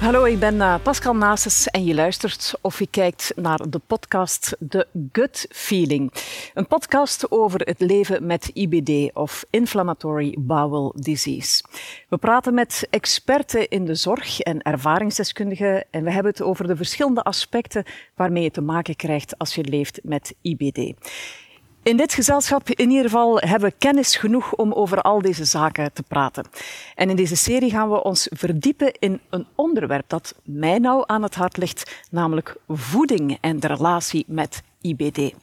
Hallo, ik ben uh, Pascal Nases en je luistert of je kijkt naar de podcast The Gut Feeling. Een podcast over het leven met IBD of Inflammatory Bowel Disease. We praten met experten in de zorg en ervaringsdeskundigen en we hebben het over de verschillende aspecten waarmee je te maken krijgt als je leeft met IBD. In dit gezelschap in ieder geval hebben we kennis genoeg om over al deze zaken te praten. En in deze serie gaan we ons verdiepen in een onderwerp dat mij nou aan het hart ligt, namelijk voeding en de relatie met IBD.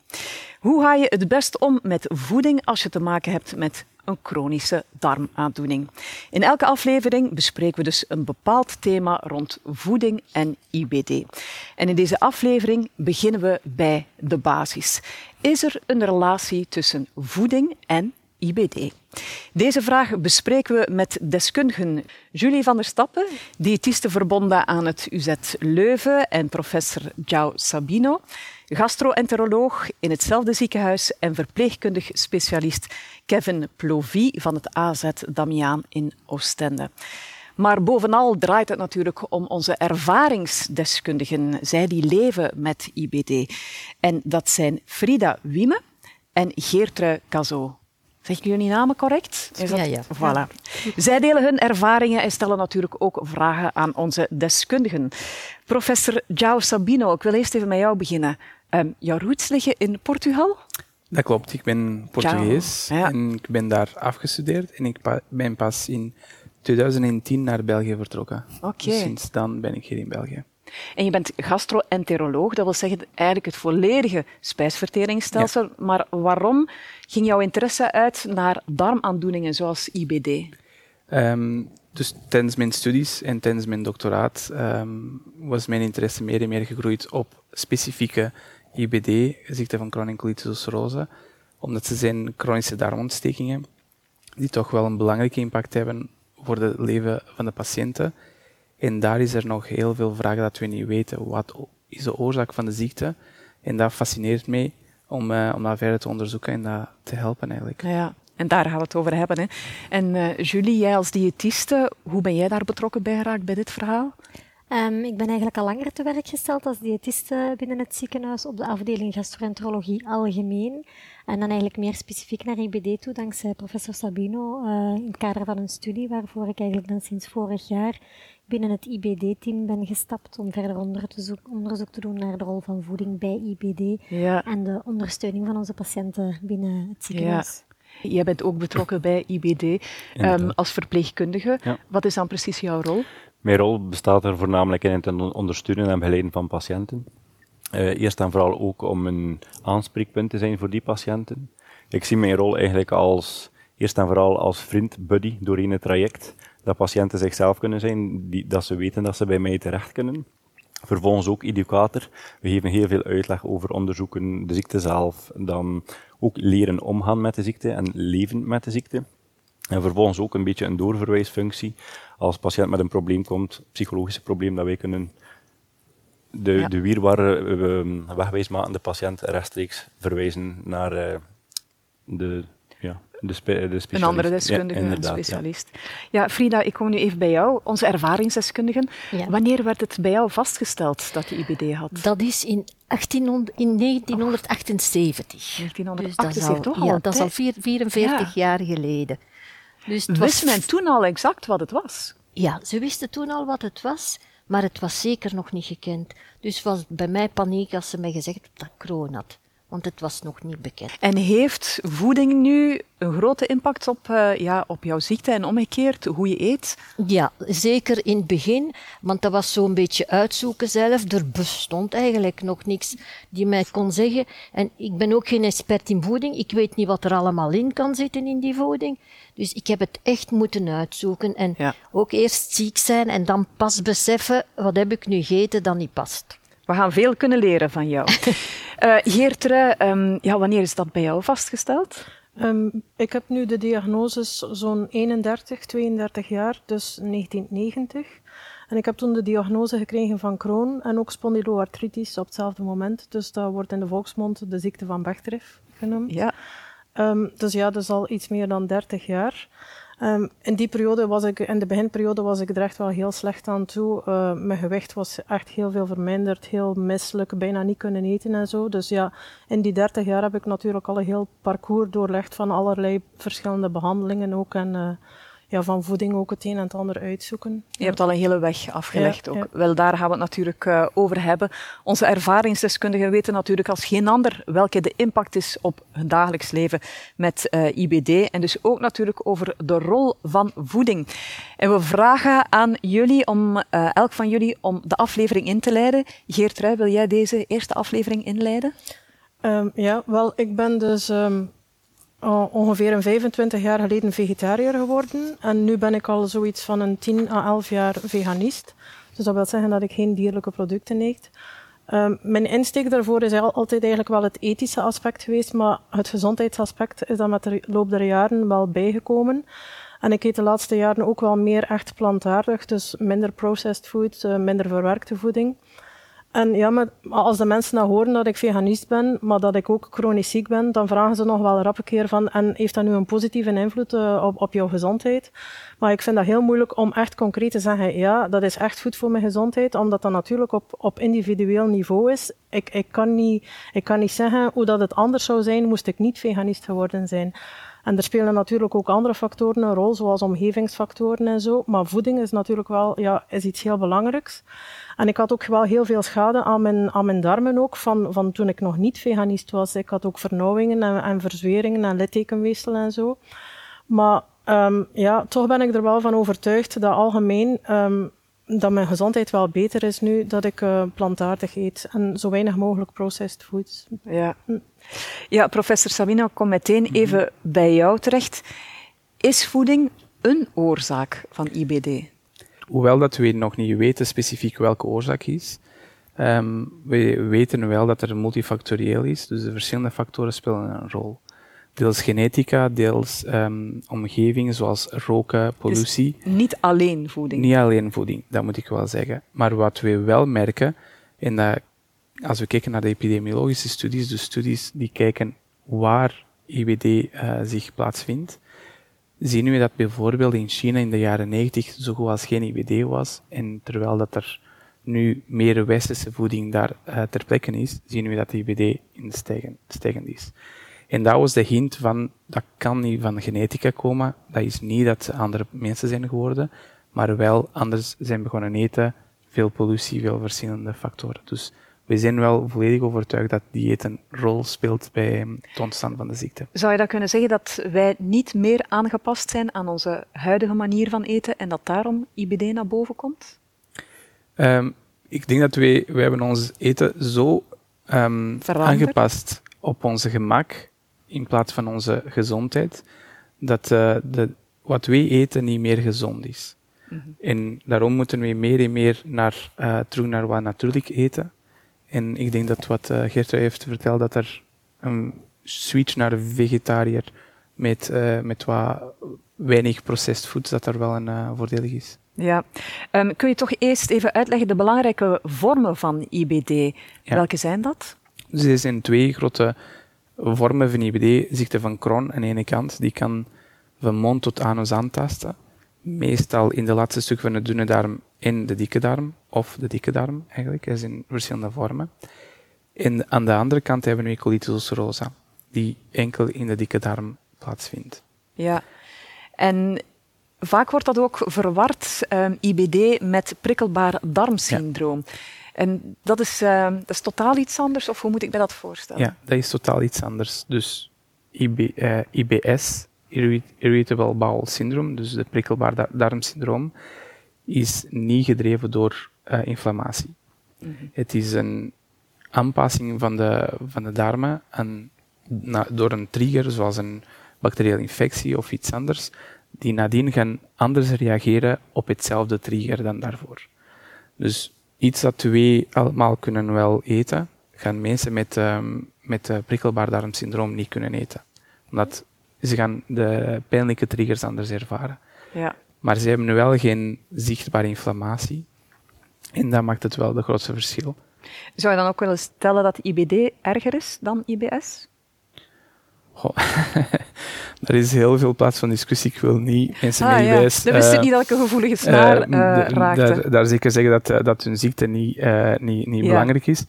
Hoe ga je het best om met voeding als je te maken hebt met een chronische darmaandoening. In elke aflevering bespreken we dus een bepaald thema rond voeding en IBD. En in deze aflevering beginnen we bij de basis. Is er een relatie tussen voeding en IBD? Deze vraag bespreken we met deskundigen Julie van der Stappen, diëtiste verbonden aan het UZ Leuven, en professor João Sabino, gastroenteroloog in hetzelfde ziekenhuis en verpleegkundig specialist Kevin Plovy van het AZ Damiaan in Oostende. Maar bovenal draait het natuurlijk om onze ervaringsdeskundigen, zij die leven met IBD. En dat zijn Frida Wieme en Geertrui Cazot. Zeg ik jullie namen correct? Is dat... Ja, ja. Voilà. Zij delen hun ervaringen en stellen natuurlijk ook vragen aan onze deskundigen. Professor João Sabino, ik wil eerst even met jou beginnen. Um, jouw roots liggen in Portugal? Dat klopt, ik ben Portugees en ik ben daar afgestudeerd en ik ben pas in 2010 naar België vertrokken. Okay. Dus sinds dan ben ik hier in België. En je bent gastroenteroloog, dat wil zeggen eigenlijk het volledige spijsverteringsstelsel. Maar waarom ging jouw interesse uit naar darmaandoeningen zoals IBD? Um, ehm, dus tijdens mijn studies en tijdens mijn doctoraat um, was mijn interesse meer en meer gegroeid op specifieke IBD, ziekte van chronic colitis ulcerosa, omdat ze zijn chronische darmontstekingen die toch wel een belangrijke impact hebben voor het leven van de patiënten. En daar is er nog heel veel vragen dat we niet weten. Wat is de oorzaak van de ziekte? En dat fascineert mij om, uh, om dat verder te onderzoeken en dat te helpen eigenlijk. Ja, en daar gaan we het over hebben. Hè. En uh, Julie, jij als diëtiste, hoe ben jij daar betrokken bij geraakt bij dit verhaal? Um, ik ben eigenlijk al langer te werk gesteld als diëtiste binnen het ziekenhuis op de afdeling gastroenterologie algemeen. En dan eigenlijk meer specifiek naar IBD toe, dankzij professor Sabino, uh, in het kader van een studie waarvoor ik eigenlijk dan sinds vorig jaar binnen het IBD-team ben gestapt om verder onderzoek te doen naar de rol van voeding bij IBD ja. en de ondersteuning van onze patiënten binnen het ziekenhuis. Ja. Jij bent ook betrokken bij IBD um, als verpleegkundige. Ja. Wat is dan precies jouw rol? Mijn rol bestaat er voornamelijk in het ondersteunen en begeleiden van patiënten. Uh, eerst en vooral ook om een aanspreekpunt te zijn voor die patiënten. Ik zie mijn rol eigenlijk als, eerst en vooral als vriend, buddy doorheen het traject. Dat patiënten zichzelf kunnen zijn, die, dat ze weten dat ze bij mij terecht kunnen. Vervolgens ook educator. We geven heel veel uitleg over onderzoeken, de ziekte zelf, dan ook leren omgaan met de ziekte en leven met de ziekte. En vervolgens ook een beetje een doorverwijsfunctie. Als patiënt met een probleem komt, psychologische probleem, dat wij kunnen de, ja. de wierwarre wegwijsmakende patiënt rechtstreeks verwijzen naar uh, de, ja, de, spe, de specialist. Een andere deskundige, ja, een specialist. Ja. ja. Frida, ik kom nu even bij jou, onze ervaringsdeskundigen. Wanneer werd het bij jou vastgesteld dat je IBD had? Dat is in, 1800, in 1978. 1978, dus dat toch al? Ja, dat is al 44 jaar geleden. Dus Wist men toen al exact wat het was? Ja, ze wisten toen al wat het was, maar het was zeker nog niet gekend. Dus was bij mij paniek als ze mij gezegd dat ik kroon had want het was nog niet bekend. En heeft voeding nu een grote impact op, uh, ja, op jouw ziekte en omgekeerd, hoe je eet? Ja, zeker in het begin, want dat was zo'n beetje uitzoeken zelf. Er bestond eigenlijk nog niks die mij kon zeggen. En ik ben ook geen expert in voeding, ik weet niet wat er allemaal in kan zitten in die voeding. Dus ik heb het echt moeten uitzoeken en ja. ook eerst ziek zijn en dan pas beseffen, wat heb ik nu gegeten dat niet past. We gaan veel kunnen leren van jou. uh, Geertre, um, ja, wanneer is dat bij jou vastgesteld? Um, ik heb nu de diagnoses zo'n 31, 32 jaar, dus 1990. En ik heb toen de diagnose gekregen van Crohn en ook spondyloartritis op hetzelfde moment. Dus dat wordt in de volksmond de ziekte van Bechterew genoemd. Ja. Um, dus ja, dat is al iets meer dan 30 jaar. Um, in die periode was ik, in de beginperiode was ik er echt wel heel slecht aan toe. Uh, mijn gewicht was echt heel veel verminderd, heel misselijk, bijna niet kunnen eten en zo. Dus ja, in die 30 jaar heb ik natuurlijk al een heel parcours doorlegd van allerlei verschillende behandelingen ook. En uh, ja, van voeding ook het een en het ander uitzoeken. Je hebt al een hele weg afgelegd ook. Wel, daar gaan we het natuurlijk uh, over hebben. Onze ervaringsdeskundigen weten natuurlijk als geen ander welke de impact is op het dagelijks leven met uh, IBD. En dus ook natuurlijk over de rol van voeding. En we vragen aan jullie, om, uh, elk van jullie, om de aflevering in te leiden. Geert Ruij, wil jij deze eerste aflevering inleiden? Um, ja, wel, ik ben dus... Um ongeveer een 25 jaar geleden vegetariër geworden. En nu ben ik al zoiets van een 10 à 11 jaar veganist. Dus dat wil zeggen dat ik geen dierlijke producten eet. Um, mijn insteek daarvoor is altijd eigenlijk wel het ethische aspect geweest, maar het gezondheidsaspect is dan met de loop der jaren wel bijgekomen. En ik eet de laatste jaren ook wel meer echt plantaardig, dus minder processed food, uh, minder verwerkte voeding. En ja, maar als de mensen nou horen dat ik veganist ben, maar dat ik ook chronisch ziek ben, dan vragen ze nog wel rap een keer van, en heeft dat nu een positieve invloed uh, op, op jouw gezondheid? Maar ik vind dat heel moeilijk om echt concreet te zeggen, ja, dat is echt goed voor mijn gezondheid, omdat dat natuurlijk op, op individueel niveau is. Ik, ik, kan niet, ik kan niet zeggen hoe dat het anders zou zijn, moest ik niet veganist geworden zijn. En er spelen natuurlijk ook andere factoren een rol, zoals omgevingsfactoren en zo. Maar voeding is natuurlijk wel ja, is iets heel belangrijks. En ik had ook wel heel veel schade aan mijn, aan mijn darmen ook, van, van toen ik nog niet veganist was. Ik had ook vernauwingen en, en verzweringen en littekenweefsel en zo. Maar um, ja, toch ben ik er wel van overtuigd dat algemeen um, dat mijn gezondheid wel beter is nu dat ik uh, plantaardig eet en zo weinig mogelijk processed foods. Ja, hm. ja professor Sabina, kom meteen mhm. even bij jou terecht. Is voeding een oorzaak van IBD? hoewel dat we nog niet weten specifiek welke oorzaak is, um, we weten wel dat er multifactorieel is, dus de verschillende factoren spelen een rol. Deels genetica, deels um, omgeving, zoals roken, pollutie. Dus niet alleen voeding? Niet alleen voeding, dat moet ik wel zeggen. Maar wat we wel merken, en dat als we kijken naar de epidemiologische studies, de studies die kijken waar IBD uh, zich plaatsvindt, zien we dat bijvoorbeeld in China in de jaren 90 zo goed als geen IBD was. En terwijl dat er nu meer westerse voeding daar uh, ter plekke is, zien we dat de IBD in de stijgen, stijgend is. En dat was de hint van, dat kan niet van genetica komen. Dat is niet dat ze andere mensen zijn geworden, maar wel anders zijn begonnen eten, veel pollutie, veel verschillende factoren. Dus we zijn wel volledig overtuigd dat dieet een rol speelt bij het ontstaan van de ziekte. Zou je dat kunnen zeggen dat wij niet meer aangepast zijn aan onze huidige manier van eten en dat daarom IBD naar boven komt? Um, ik denk dat wij, wij hebben ons eten zo um, aangepast op onze gemak in plaats van onze gezondheid, dat uh, de, wat wij eten niet meer gezond is. Mm -hmm. En daarom moeten we meer en meer naar, uh, terug naar wat natuurlijk eten. En ik denk dat wat uh, heeft verteld, dat er een switch naar vegetariër met, uh, met wat weinig processed foods, dat er wel een voordelig is. Ja. Um, kun je toch eerst even uitleggen de belangrijke vormen van IBD? Ja. Welke zijn dat? Dus er zijn twee grote vormen van IBD. Ziekte van Crohn aan de ene kant, die kan van mond tot anus aantasten. Meestal in de laatste stuk van de dunne darm in de dikke darm, of de dikke darm eigenlijk, is in verschillende vormen. En aan de andere kant hebben we colitis ulcerosa, die enkel in de dikke darm plaatsvindt. Ja, en vaak wordt dat ook verward, um, IBD, met prikkelbaar darmsyndroom. Ja. En dat is, uh, dat is totaal iets anders, of hoe moet ik me dat voorstellen? Ja, dat is totaal iets anders. Dus IB, uh, IBS, Irritable Bowel Syndrome, dus de prikkelbaar darmsyndroom, is niet gedreven door uh, inflammatie. Mm -hmm. Het is een aanpassing van de, van de darmen en na, door een trigger, zoals een bacteriële infectie of iets anders, die nadien gaan anders reageren op hetzelfde trigger dan daarvoor. Dus iets dat wij allemaal kunnen wel eten, gaan mensen met, um, met uh, prikkelbaar darmsyndroom niet kunnen eten. Omdat ze gaan de pijnlijke triggers anders ervaren. Ja. Maar ze hebben nu wel geen zichtbare inflammatie. En dat maakt het wel de grootste verschil. Zou je dan ook willen stellen dat IBD erger is dan IBS? er is heel veel plaats van discussie. Ik wil niet mensen ah, meewijs... Ja. wist uh, niet dat ik een gevoelige snaar uh, raakte. Daar, daar zeker zeggen dat, dat hun ziekte niet, niet, niet ja. belangrijk is.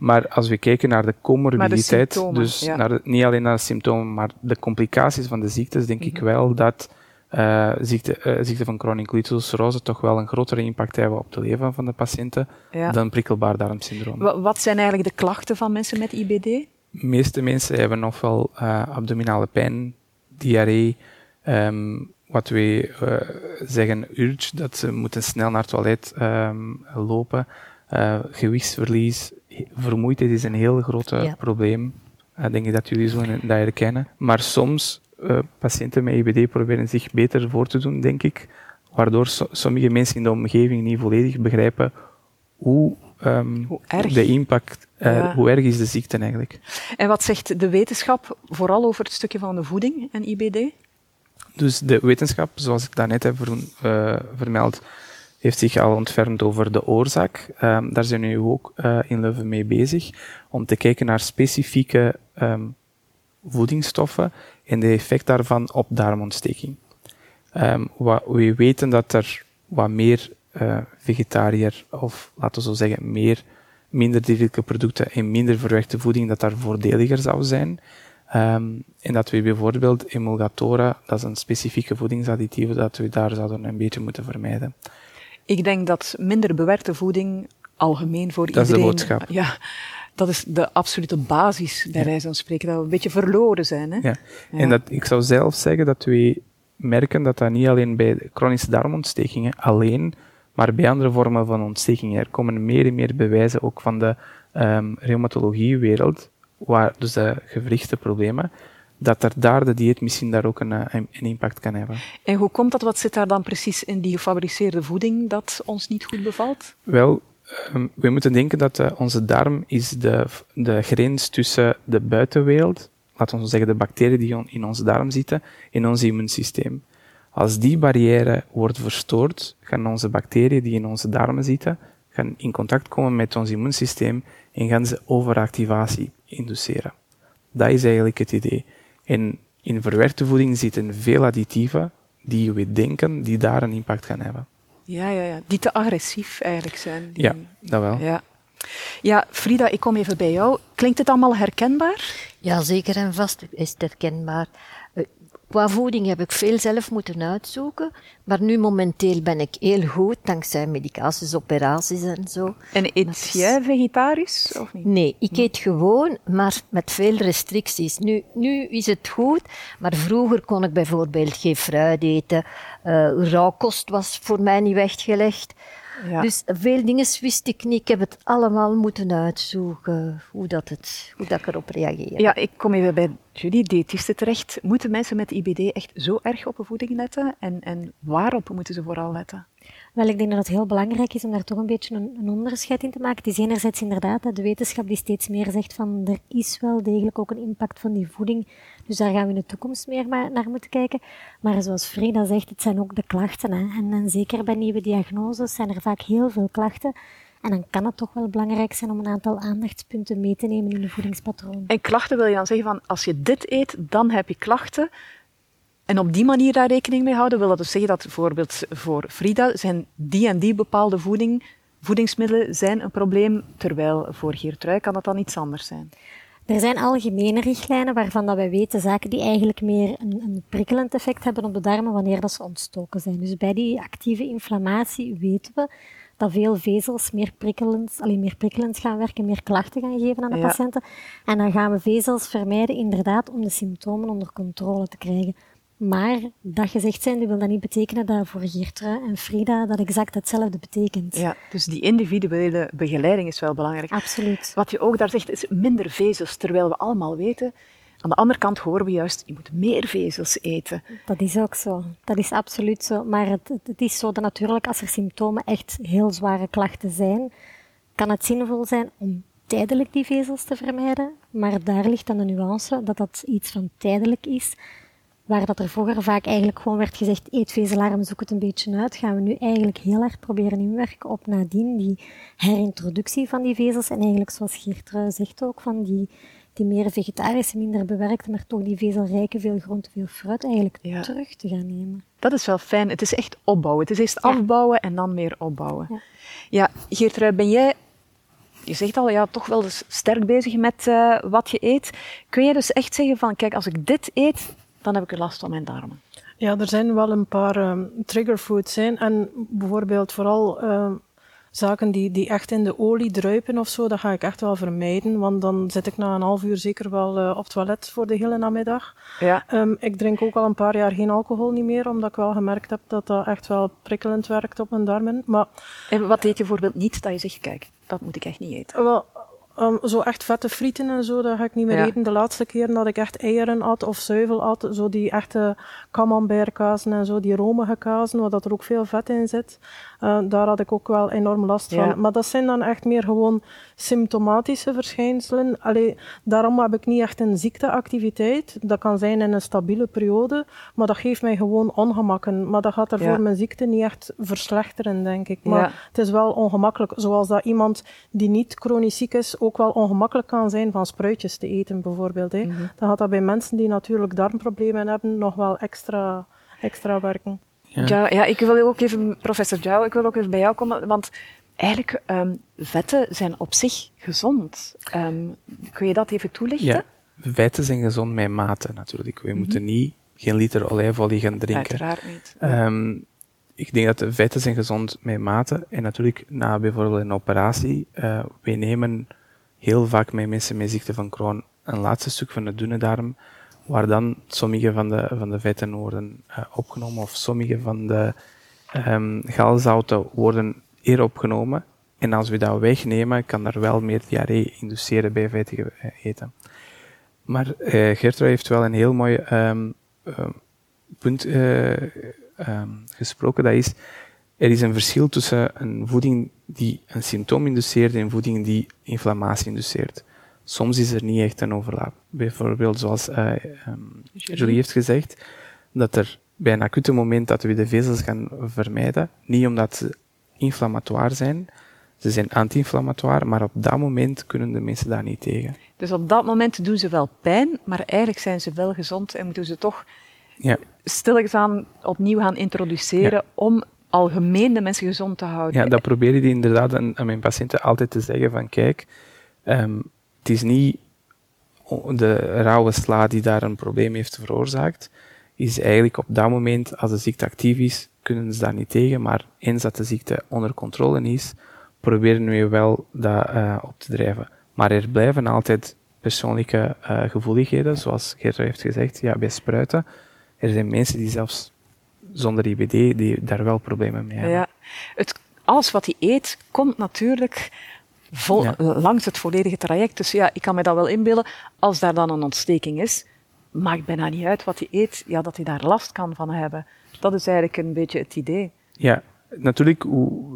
Maar als we kijken naar de comorbiditeit, de dus ja. naar de, niet alleen naar de symptomen, maar de complicaties van de ziektes, denk mm -hmm. ik wel dat uh, ziekte, uh, ziekte van chronic ulcerose toch wel een grotere impact hebben op het leven van de patiënten ja. dan prikkelbaar darmsyndroom. Wat zijn eigenlijk de klachten van mensen met IBD? De meeste mensen hebben ofwel uh, abdominale pijn, diarree, um, wat we zeggen urge, dat ze moeten snel naar het toilet um, lopen, gewichtsverlies, vermoeidheid is een heel groot ja. probleem. Ik denk dat jullie zo dat herkennen. Maar soms patiënten met IBD proberen zich beter voor te doen, denk ik. Waardoor so sommige mensen in de omgeving niet volledig begrijpen hoe, um, hoe de impact, uh, ja. hoe erg is de ziekte eigenlijk. En wat zegt de wetenschap vooral over het stukje van de voeding en IBD? Dus de wetenschap, zoals ik daarnet heb uh, vermeld, heeft zich al ontfermd over de oorzaak. Um, daar zijn we nu ook uh, in Leuven mee bezig om te kijken naar specifieke um, voedingsstoffen en de effect daarvan op darmontsteking. Um, wat, we weten dat er wat meer uh, vegetariër, of laten we zo zeggen, meer, minder dierlijke producten en minder verwerkte voeding, dat daar voordeliger zou zijn. Um, en dat we bijvoorbeeld emulgatoren, dat is een specifieke voedingsadditieve, dat we daar zouden een beetje moeten vermijden. Ik denk dat minder bewerkte voeding algemeen voor dat iedereen... Dat is de boodschap. Ja, dat is de absolute basis, bij wijze van spreken, dat we een beetje verloren zijn. Hè? Ja. ja. En dat, ik zou zelf zeggen dat we merken dat dat niet alleen bij chronische darmontstekingen alleen, maar bij andere vormen van ontstekingen. Er komen meer en meer bewijzen, ook van de um, reumatologiewereld, waar dus de gewrichtenproblemen, dat er daar de dieet misschien daar ook een, een, een, impact kan hebben. En hoe komt dat? Wat zit daar dan precies in die gefabriceerde voeding dat ons niet goed bevalt? Wel, um, we moeten denken dat uh, onze darm is de, de grens tussen de buitenwereld, laten we zeggen de bacteriën die on, in onze darm zitten, en ons immuunsysteem. Als die barrière wordt verstoord, gaan onze bacteriën die in onze darmen zitten, gaan in contact komen met ons immuunsysteem en gaan ze overactivatie induceren. Dat is eigenlijk het idee. En in verwerkte voeding zitten veel additieven die we denken die daar een impact gaan hebben. Ja, ja, ja. Die te agressief eigenlijk zijn. Die... Ja, dat wel. Ja. ja, Frida, ik kom even bij jou. Klinkt het allemaal herkenbaar? Ja, zeker en vast is het herkenbaar. Qua voeding heb ik veel zelf moeten uitzoeken, maar nu momenteel ben ik heel goed, dankzij medicaties, operaties en zo. En eet jij vegetarisch of niet? Nee, ik eet gewoon, maar met veel restricties. Nu, nu is het goed, maar vroeger kon ik bijvoorbeeld geen fruit eten. Uh, rauwkost was voor mij niet weggelegd. Ja. Dus veel dingen wist ik niet. Ik heb het allemaal moeten uitzoeken, hoe, dat het, hoe dat ik erop reageer. Ja, ik kom even bij jullie, diëtisten terecht. Moeten mensen met IBD echt zo erg op hun voeding letten? En, en waarop moeten ze vooral letten? Wel, ik denk dat het heel belangrijk is om daar toch een beetje een, onderscheid in te maken. Het is enerzijds inderdaad de wetenschap die steeds meer zegt van er is wel degelijk ook een impact van die voeding. Dus daar gaan we in de toekomst meer naar moeten kijken. Maar zoals Frida zegt, het zijn ook de klachten. Hè. En, en zeker bij nieuwe diagnoses zijn er vaak heel veel klachten. En dan kan het toch wel belangrijk zijn om een aantal aandachtspunten mee te nemen in de voedingspatroon. En klachten wil je dan zeggen van als je dit eet, dan heb je klachten. En op die manier daar rekening mee houden, wil dat dus zeggen dat bijvoorbeeld voor Frida zijn die en die bepaalde voeding, voedingsmiddelen zijn een probleem, terwijl voor Geertrui kan dat dan iets anders zijn. Er zijn algemene richtlijnen waarvan dat wij weten zaken die eigenlijk meer een, een prikkelend effect hebben op de darmen wanneer dat ze ontstoken zijn. Dus bij die actieve inflammatie weten we dat veel vezels meer prikkelend, alleen meer prikkelend gaan werken, meer klachten gaan geven aan de ja. patiënten. En dan gaan we vezels vermijden inderdaad om de symptomen onder controle te krijgen. Maar dat gezegd zijn, wil dat niet betekenen dat voor Geertrui en Frida dat exact hetzelfde betekent. Ja, dus die individuele begeleiding is wel belangrijk. Absoluut. Wat je ook daar zegt, is minder vezels, terwijl we allemaal weten, aan de andere kant horen we juist, je moet meer vezels eten. Dat is ook zo. Dat is absoluut zo. Maar het, het, het is zo dat natuurlijk als er symptomen echt heel zware klachten zijn, kan het zinvol zijn om tijdelijk die vezels te vermijden. Maar daar ligt dan de nuance dat dat iets van tijdelijk is waar dat er vroeger vaak eigenlijk gewoon werd gezegd, eet vezelarm, zoek het een beetje uit, gaan we nu eigenlijk heel hard proberen inwerken op nadien die herintroductie van die vezels. En eigenlijk, zoals Geertrui zegt ook, van die, die meer vegetarische, minder bewerkte, maar toch die vezelrijke, veel groente, veel fruit eigenlijk Ja. terug te gaan nemen. Dat is wel fijn. Het is echt opbouwen. Het is eerst afbouwen en dan meer opbouwen. Ja. Ja, Geertrui, ben jij, je zegt al, ja, toch wel dus sterk bezig met eh, wat je eet. Kun je dus echt zeggen van, kijk, als ik dit eet, dan heb ik last van mijn darmen. Ja, er zijn wel een paar ehm, triggerfoods zijn. En bijvoorbeeld vooral ehm, zaken die, die echt in de olie druipen of zo, dat ga ik echt wel vermijden. Want dan zit ik na een half uur zeker wel eh, op het toilet voor de hele namiddag. Ja. Ehm, ik drink ook al een paar jaar geen alcohol niet meer, omdat ik wel gemerkt heb dat dat echt wel prikkelend werkt op mijn darmen. Maar En wat eet je bijvoorbeeld niet dat je zegt, kijk, dat moet ik echt niet eten? wel, ehm, zo echt vette frieten en zo, dat ga ik niet meer Ja. eten. De laatste keer dat ik echt eieren at of zuivel at, zo die echte camembertkazen en zo, die romige kazen, waar dat er ook veel vet in zit, eh, daar had ik ook wel enorm last Ja. van. Maar dat zijn dan echt meer gewoon symptomatische verschijnselen. Allee, daarom heb ik niet echt een ziekteactiviteit. Dat kan zijn in een stabiele periode, maar dat geeft mij gewoon ongemakken. Maar dat gaat er Ja. voor mijn ziekte niet echt verslechteren, denk ik. Maar Ja. het is wel ongemakkelijk, zoals dat iemand die niet chronisch ziek is ook wel ongemakkelijk kan zijn van spruitjes te eten, bijvoorbeeld. Hè. Dan gaat dat bij mensen die natuurlijk darmproblemen hebben nog wel extra, extra werken. Ja. Ja. ja, ik wil ook even, professor Jou, ik wil ook even bij jou komen, want eigenlijk, ehm, vetten zijn op zich gezond. Ehm, kun je dat even toelichten? Ja, vetten zijn gezond met mate natuurlijk. We moeten niet geen liter olijfolie gaan drinken. Uiteraard niet. Ehm, ik denk dat de vetten zijn gezond met mate. En natuurlijk, na bijvoorbeeld een operatie, eh wij nemen heel vaak met mensen met ziekte van Crohn een laatste stuk van de dunne darm, waar dan sommige van de, van de vetten worden eh, opgenomen, of sommige van de galzouten worden hier opgenomen. En als we dat wegnemen, kan er wel meer diarree induceren bij vettige eh, eten. Maar Gertrude heeft wel een heel mooi ehm, ehm, punt gesproken. Dat is, er is een verschil tussen een voeding die een symptoom induceert en voeding die inflammatie induceert. Soms is er niet echt een overlap. Bijvoorbeeld zoals eh, ehm, Julie heeft gezegd, dat er bij een acute moment dat we de vezels gaan vermijden, niet omdat ze inflammatoire zijn, ze zijn anti-inflammatoire, maar op dat moment kunnen de mensen daar niet tegen. Dus op dat moment doen ze wel pijn, maar eigenlijk zijn ze wel gezond en moeten ze toch Ja, stilletjes opnieuw gaan introduceren Ja. om algemeen de mensen gezond te houden. Ja, dat probeer ik inderdaad aan, aan mijn patiënten altijd te zeggen van kijk, ehm, is niet de rauwe sla die daar een probleem heeft veroorzaakt, is eigenlijk op dat moment, als de ziekte actief is, kunnen ze daar niet tegen, maar eens dat de ziekte onder controle is, proberen we wel dat eh, op te drijven. Maar er blijven altijd persoonlijke eh, gevoeligheden, zoals Gertrude heeft gezegd, ja, bij spruiten. Er zijn mensen die zelfs zonder IBD die daar wel problemen mee hebben. Ja. Het, alles wat hij eet, komt natuurlijk vol, Ja. langs het volledige traject. Dus ja, ik kan me dat wel inbeelden. Als daar dan een ontsteking is, maakt bijna niet uit wat hij eet, ja, dat hij daar last kan van hebben. Dat is eigenlijk een beetje het idee. Ja, natuurlijk,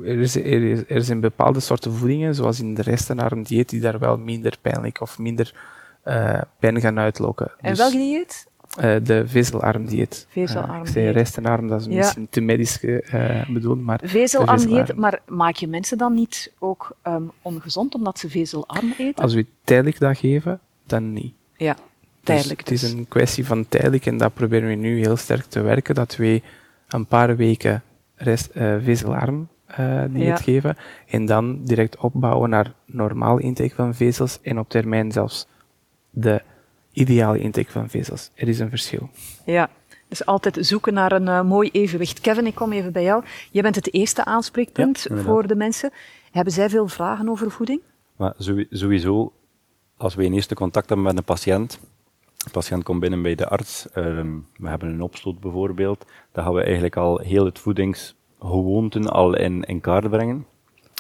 er, is, er, er zijn bepaalde soorten voedingen, zoals in de restenarm dieet, die daar wel minder pijnlijk of minder eh, pijn gaan uitlokken. En Dus, welk dieet? Eh, de vezelarm dieet. Vezelarm Eh, ik zei restenarm, dat is Ja. misschien te medisch eh, bedoeld, maar Vezelarm dieet, maar maak je mensen dan niet ook ehm, ongezond omdat ze vezelarm eten? Als we tijdelijk dat geven, dan niet. Ja, tijdelijk Dus dus. het is een kwestie van tijdelijk en dat proberen we nu heel sterk te werken, dat we een paar weken rest, eh vezelarm eh, dieet Ja. geven en dan direct opbouwen naar normaal intake van vezels en op termijn zelfs de ideale intake van vezels. Er is een verschil. Ja, dus altijd zoeken naar een eh, mooi evenwicht. Kevin, ik kom even bij jou. Jij bent het eerste aanspreekpunt Ja, voor de mensen. Hebben zij veel vragen over voeding? Maar sowie- sowieso, als we een eerste contact hebben met een patiënt, de patiënt komt binnen bij de arts, ehm, we hebben een opstoot bijvoorbeeld, dan gaan we eigenlijk al heel het voedingsgewoonten al in, in kaart brengen.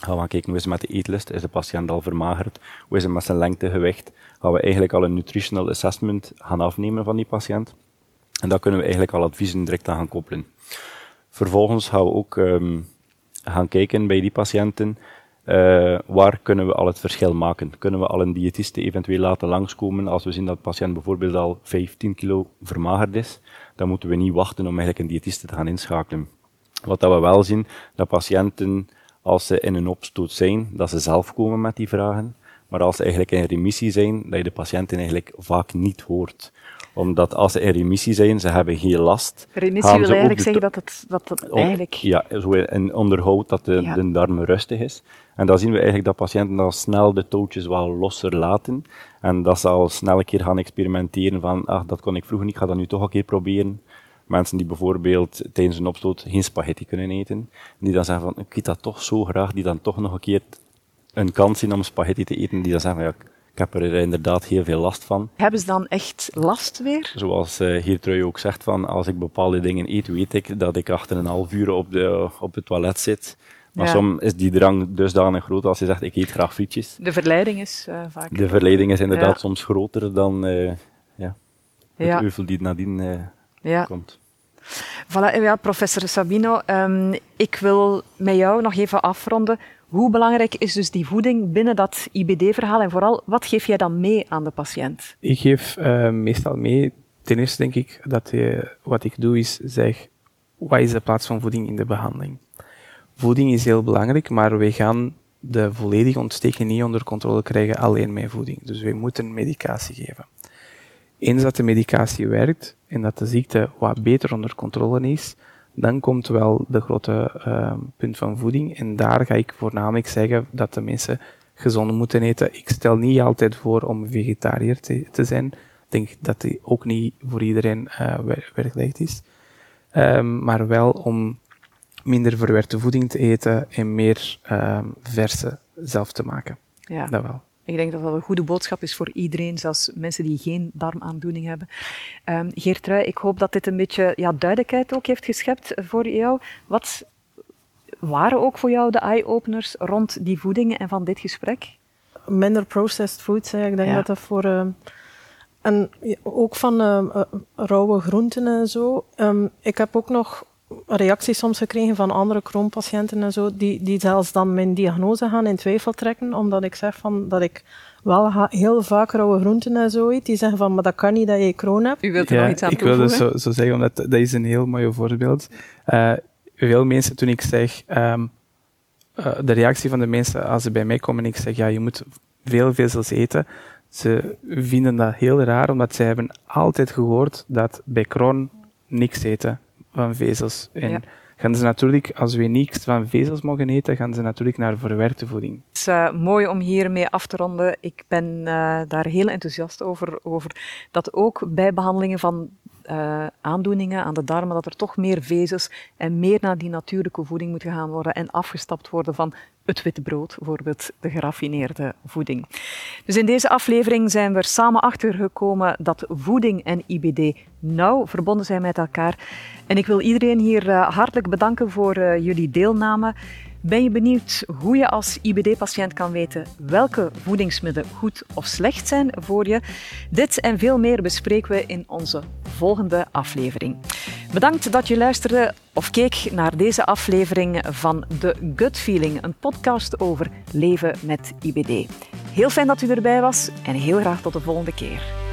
Gaan we kijken hoe is het met de eetlust, is de patiënt al vermagerd, hoe is het met zijn lengte, gewicht. Gaan we eigenlijk al een nutritional assessment gaan afnemen van die patiënt. En daar kunnen we eigenlijk al adviezen direct aan gaan koppelen. Vervolgens gaan we ook ehm, gaan kijken bij die patiënten, eh, waar kunnen we al het verschil maken? Kunnen we al een diëtiste eventueel laten langskomen als we zien dat de patiënt bijvoorbeeld al 15 kilo vermagerd is? Dan moeten we niet wachten om eigenlijk een diëtiste te gaan inschakelen. Wat dat we wel zien, dat patiënten, als ze in een opstoot zijn, dat ze zelf komen met die vragen. Maar als ze eigenlijk in remissie zijn, dat je de patiënten eigenlijk vaak niet hoort omdat als ze in remissie zijn, ze hebben geen last. Remissie wil eigenlijk zeggen dat het, dat het eigenlijk... Ja, zo in onderhoud dat de, de darm rustig is. En dan zien we eigenlijk dat patiënten dan snel de touwtjes wel losser laten. En dat ze al snel een keer gaan experimenteren van, ach, dat kon ik vroeger niet, ik ga dat nu toch een keer proberen. Mensen die bijvoorbeeld tijdens een opstoot geen spaghetti kunnen eten, die dan zeggen van, ik eet dat toch zo graag, die dan toch nog een keer een kans zien om spaghetti te eten, die dan zeggen van, ja, ik heb er inderdaad heel veel last van. Hebben ze dan echt last weer? Zoals uh, Geertrui ook zegt, van als ik bepaalde dingen eet, weet ik dat ik achter een half uur op, de, op het toilet zit. Maar soms is die drang dusdanig groot als je zegt, ik eet graag frietjes. De verleiding is uh, vaak... De verleiding is inderdaad soms groter dan uh, ja, het ja. euvel die nadien ja. komt. Voilà, ja, professor Sabino, um, ik wil met jou nog even afronden. Hoe belangrijk is dus die voeding binnen dat IBD-verhaal en vooral, wat geef jij dan mee aan de patiënt? Ik geef uh, meestal mee, ten eerste denk ik dat je, wat ik doe is zeg, wat is de plaats van voeding in de behandeling? Voeding is heel belangrijk, maar wij gaan de volledige ontsteking niet onder controle krijgen alleen met voeding. Dus wij moeten medicatie geven. Eens dat de medicatie werkt en dat de ziekte wat beter onder controle is, dan komt wel de grote uh, punt van voeding. En daar ga ik voornamelijk zeggen dat de mensen gezond moeten eten. Ik stel niet altijd voor om vegetariër te, te zijn. Ik denk dat die ook niet voor iedereen uh, werkelijk is. Um, maar wel om minder verwerkte voeding te eten en meer um, verse zelf te maken. Ja. Dat wel. Ik denk dat dat een goede boodschap is voor iedereen, zelfs mensen die geen darmaandoening hebben. Um, Geertrui, ik hoop dat dit een beetje ja, duidelijkheid ook heeft geschept voor jou. Wat waren ook voor jou de eye-openers rond die voedingen en van dit gesprek? Minder processed foods, ik denk dat dat voor... Uh, en ook van uh, rauwe groenten en zo. Um, ik heb ook nog reacties soms gekregen van andere kroonpatiënten en zo, die, die zelfs dan mijn diagnose gaan in twijfel trekken, omdat ik zeg van, dat ik wel heel vaak rauwe groenten en zo eet. Die zeggen van, maar dat kan niet dat je kroon hebt. U wilt er nog iets aan ik wilde zo, zo zeggen, omdat dat is een heel mooi voorbeeld. Uh, veel mensen, toen ik zeg, um, uh, de reactie van de mensen als ze bij mij komen en ik zeg, ja, je moet veel vezels eten, ze vinden dat heel raar, omdat ze hebben altijd gehoord dat bij kroon niks eten van vezels. En gaan ze natuurlijk, als we niks van vezels mogen eten, gaan ze natuurlijk naar verwerkte voeding. Het is uh, mooi om hiermee af te ronden. Ik ben uh, daar heel enthousiast over, over dat ook bij behandelingen van uh, aandoeningen aan de darmen, dat er toch meer vezels en meer naar die natuurlijke voeding moet gaan worden en afgestapt worden van het witte brood, bijvoorbeeld de geraffineerde voeding. Dus in deze aflevering zijn we er samen achter gekomen dat voeding en IBD nauw verbonden zijn met elkaar. En ik wil iedereen hier uh, hartelijk bedanken voor uh, jullie deelname. Ben je benieuwd hoe je als IBD-patiënt kan weten welke voedingsmiddelen goed of slecht zijn voor je? Dit en veel meer bespreken we in onze volgende aflevering. Bedankt dat je luisterde of keek naar deze aflevering van The Gut Feeling, een podcast over leven met IBD. Heel fijn dat u erbij was en heel graag tot de volgende keer.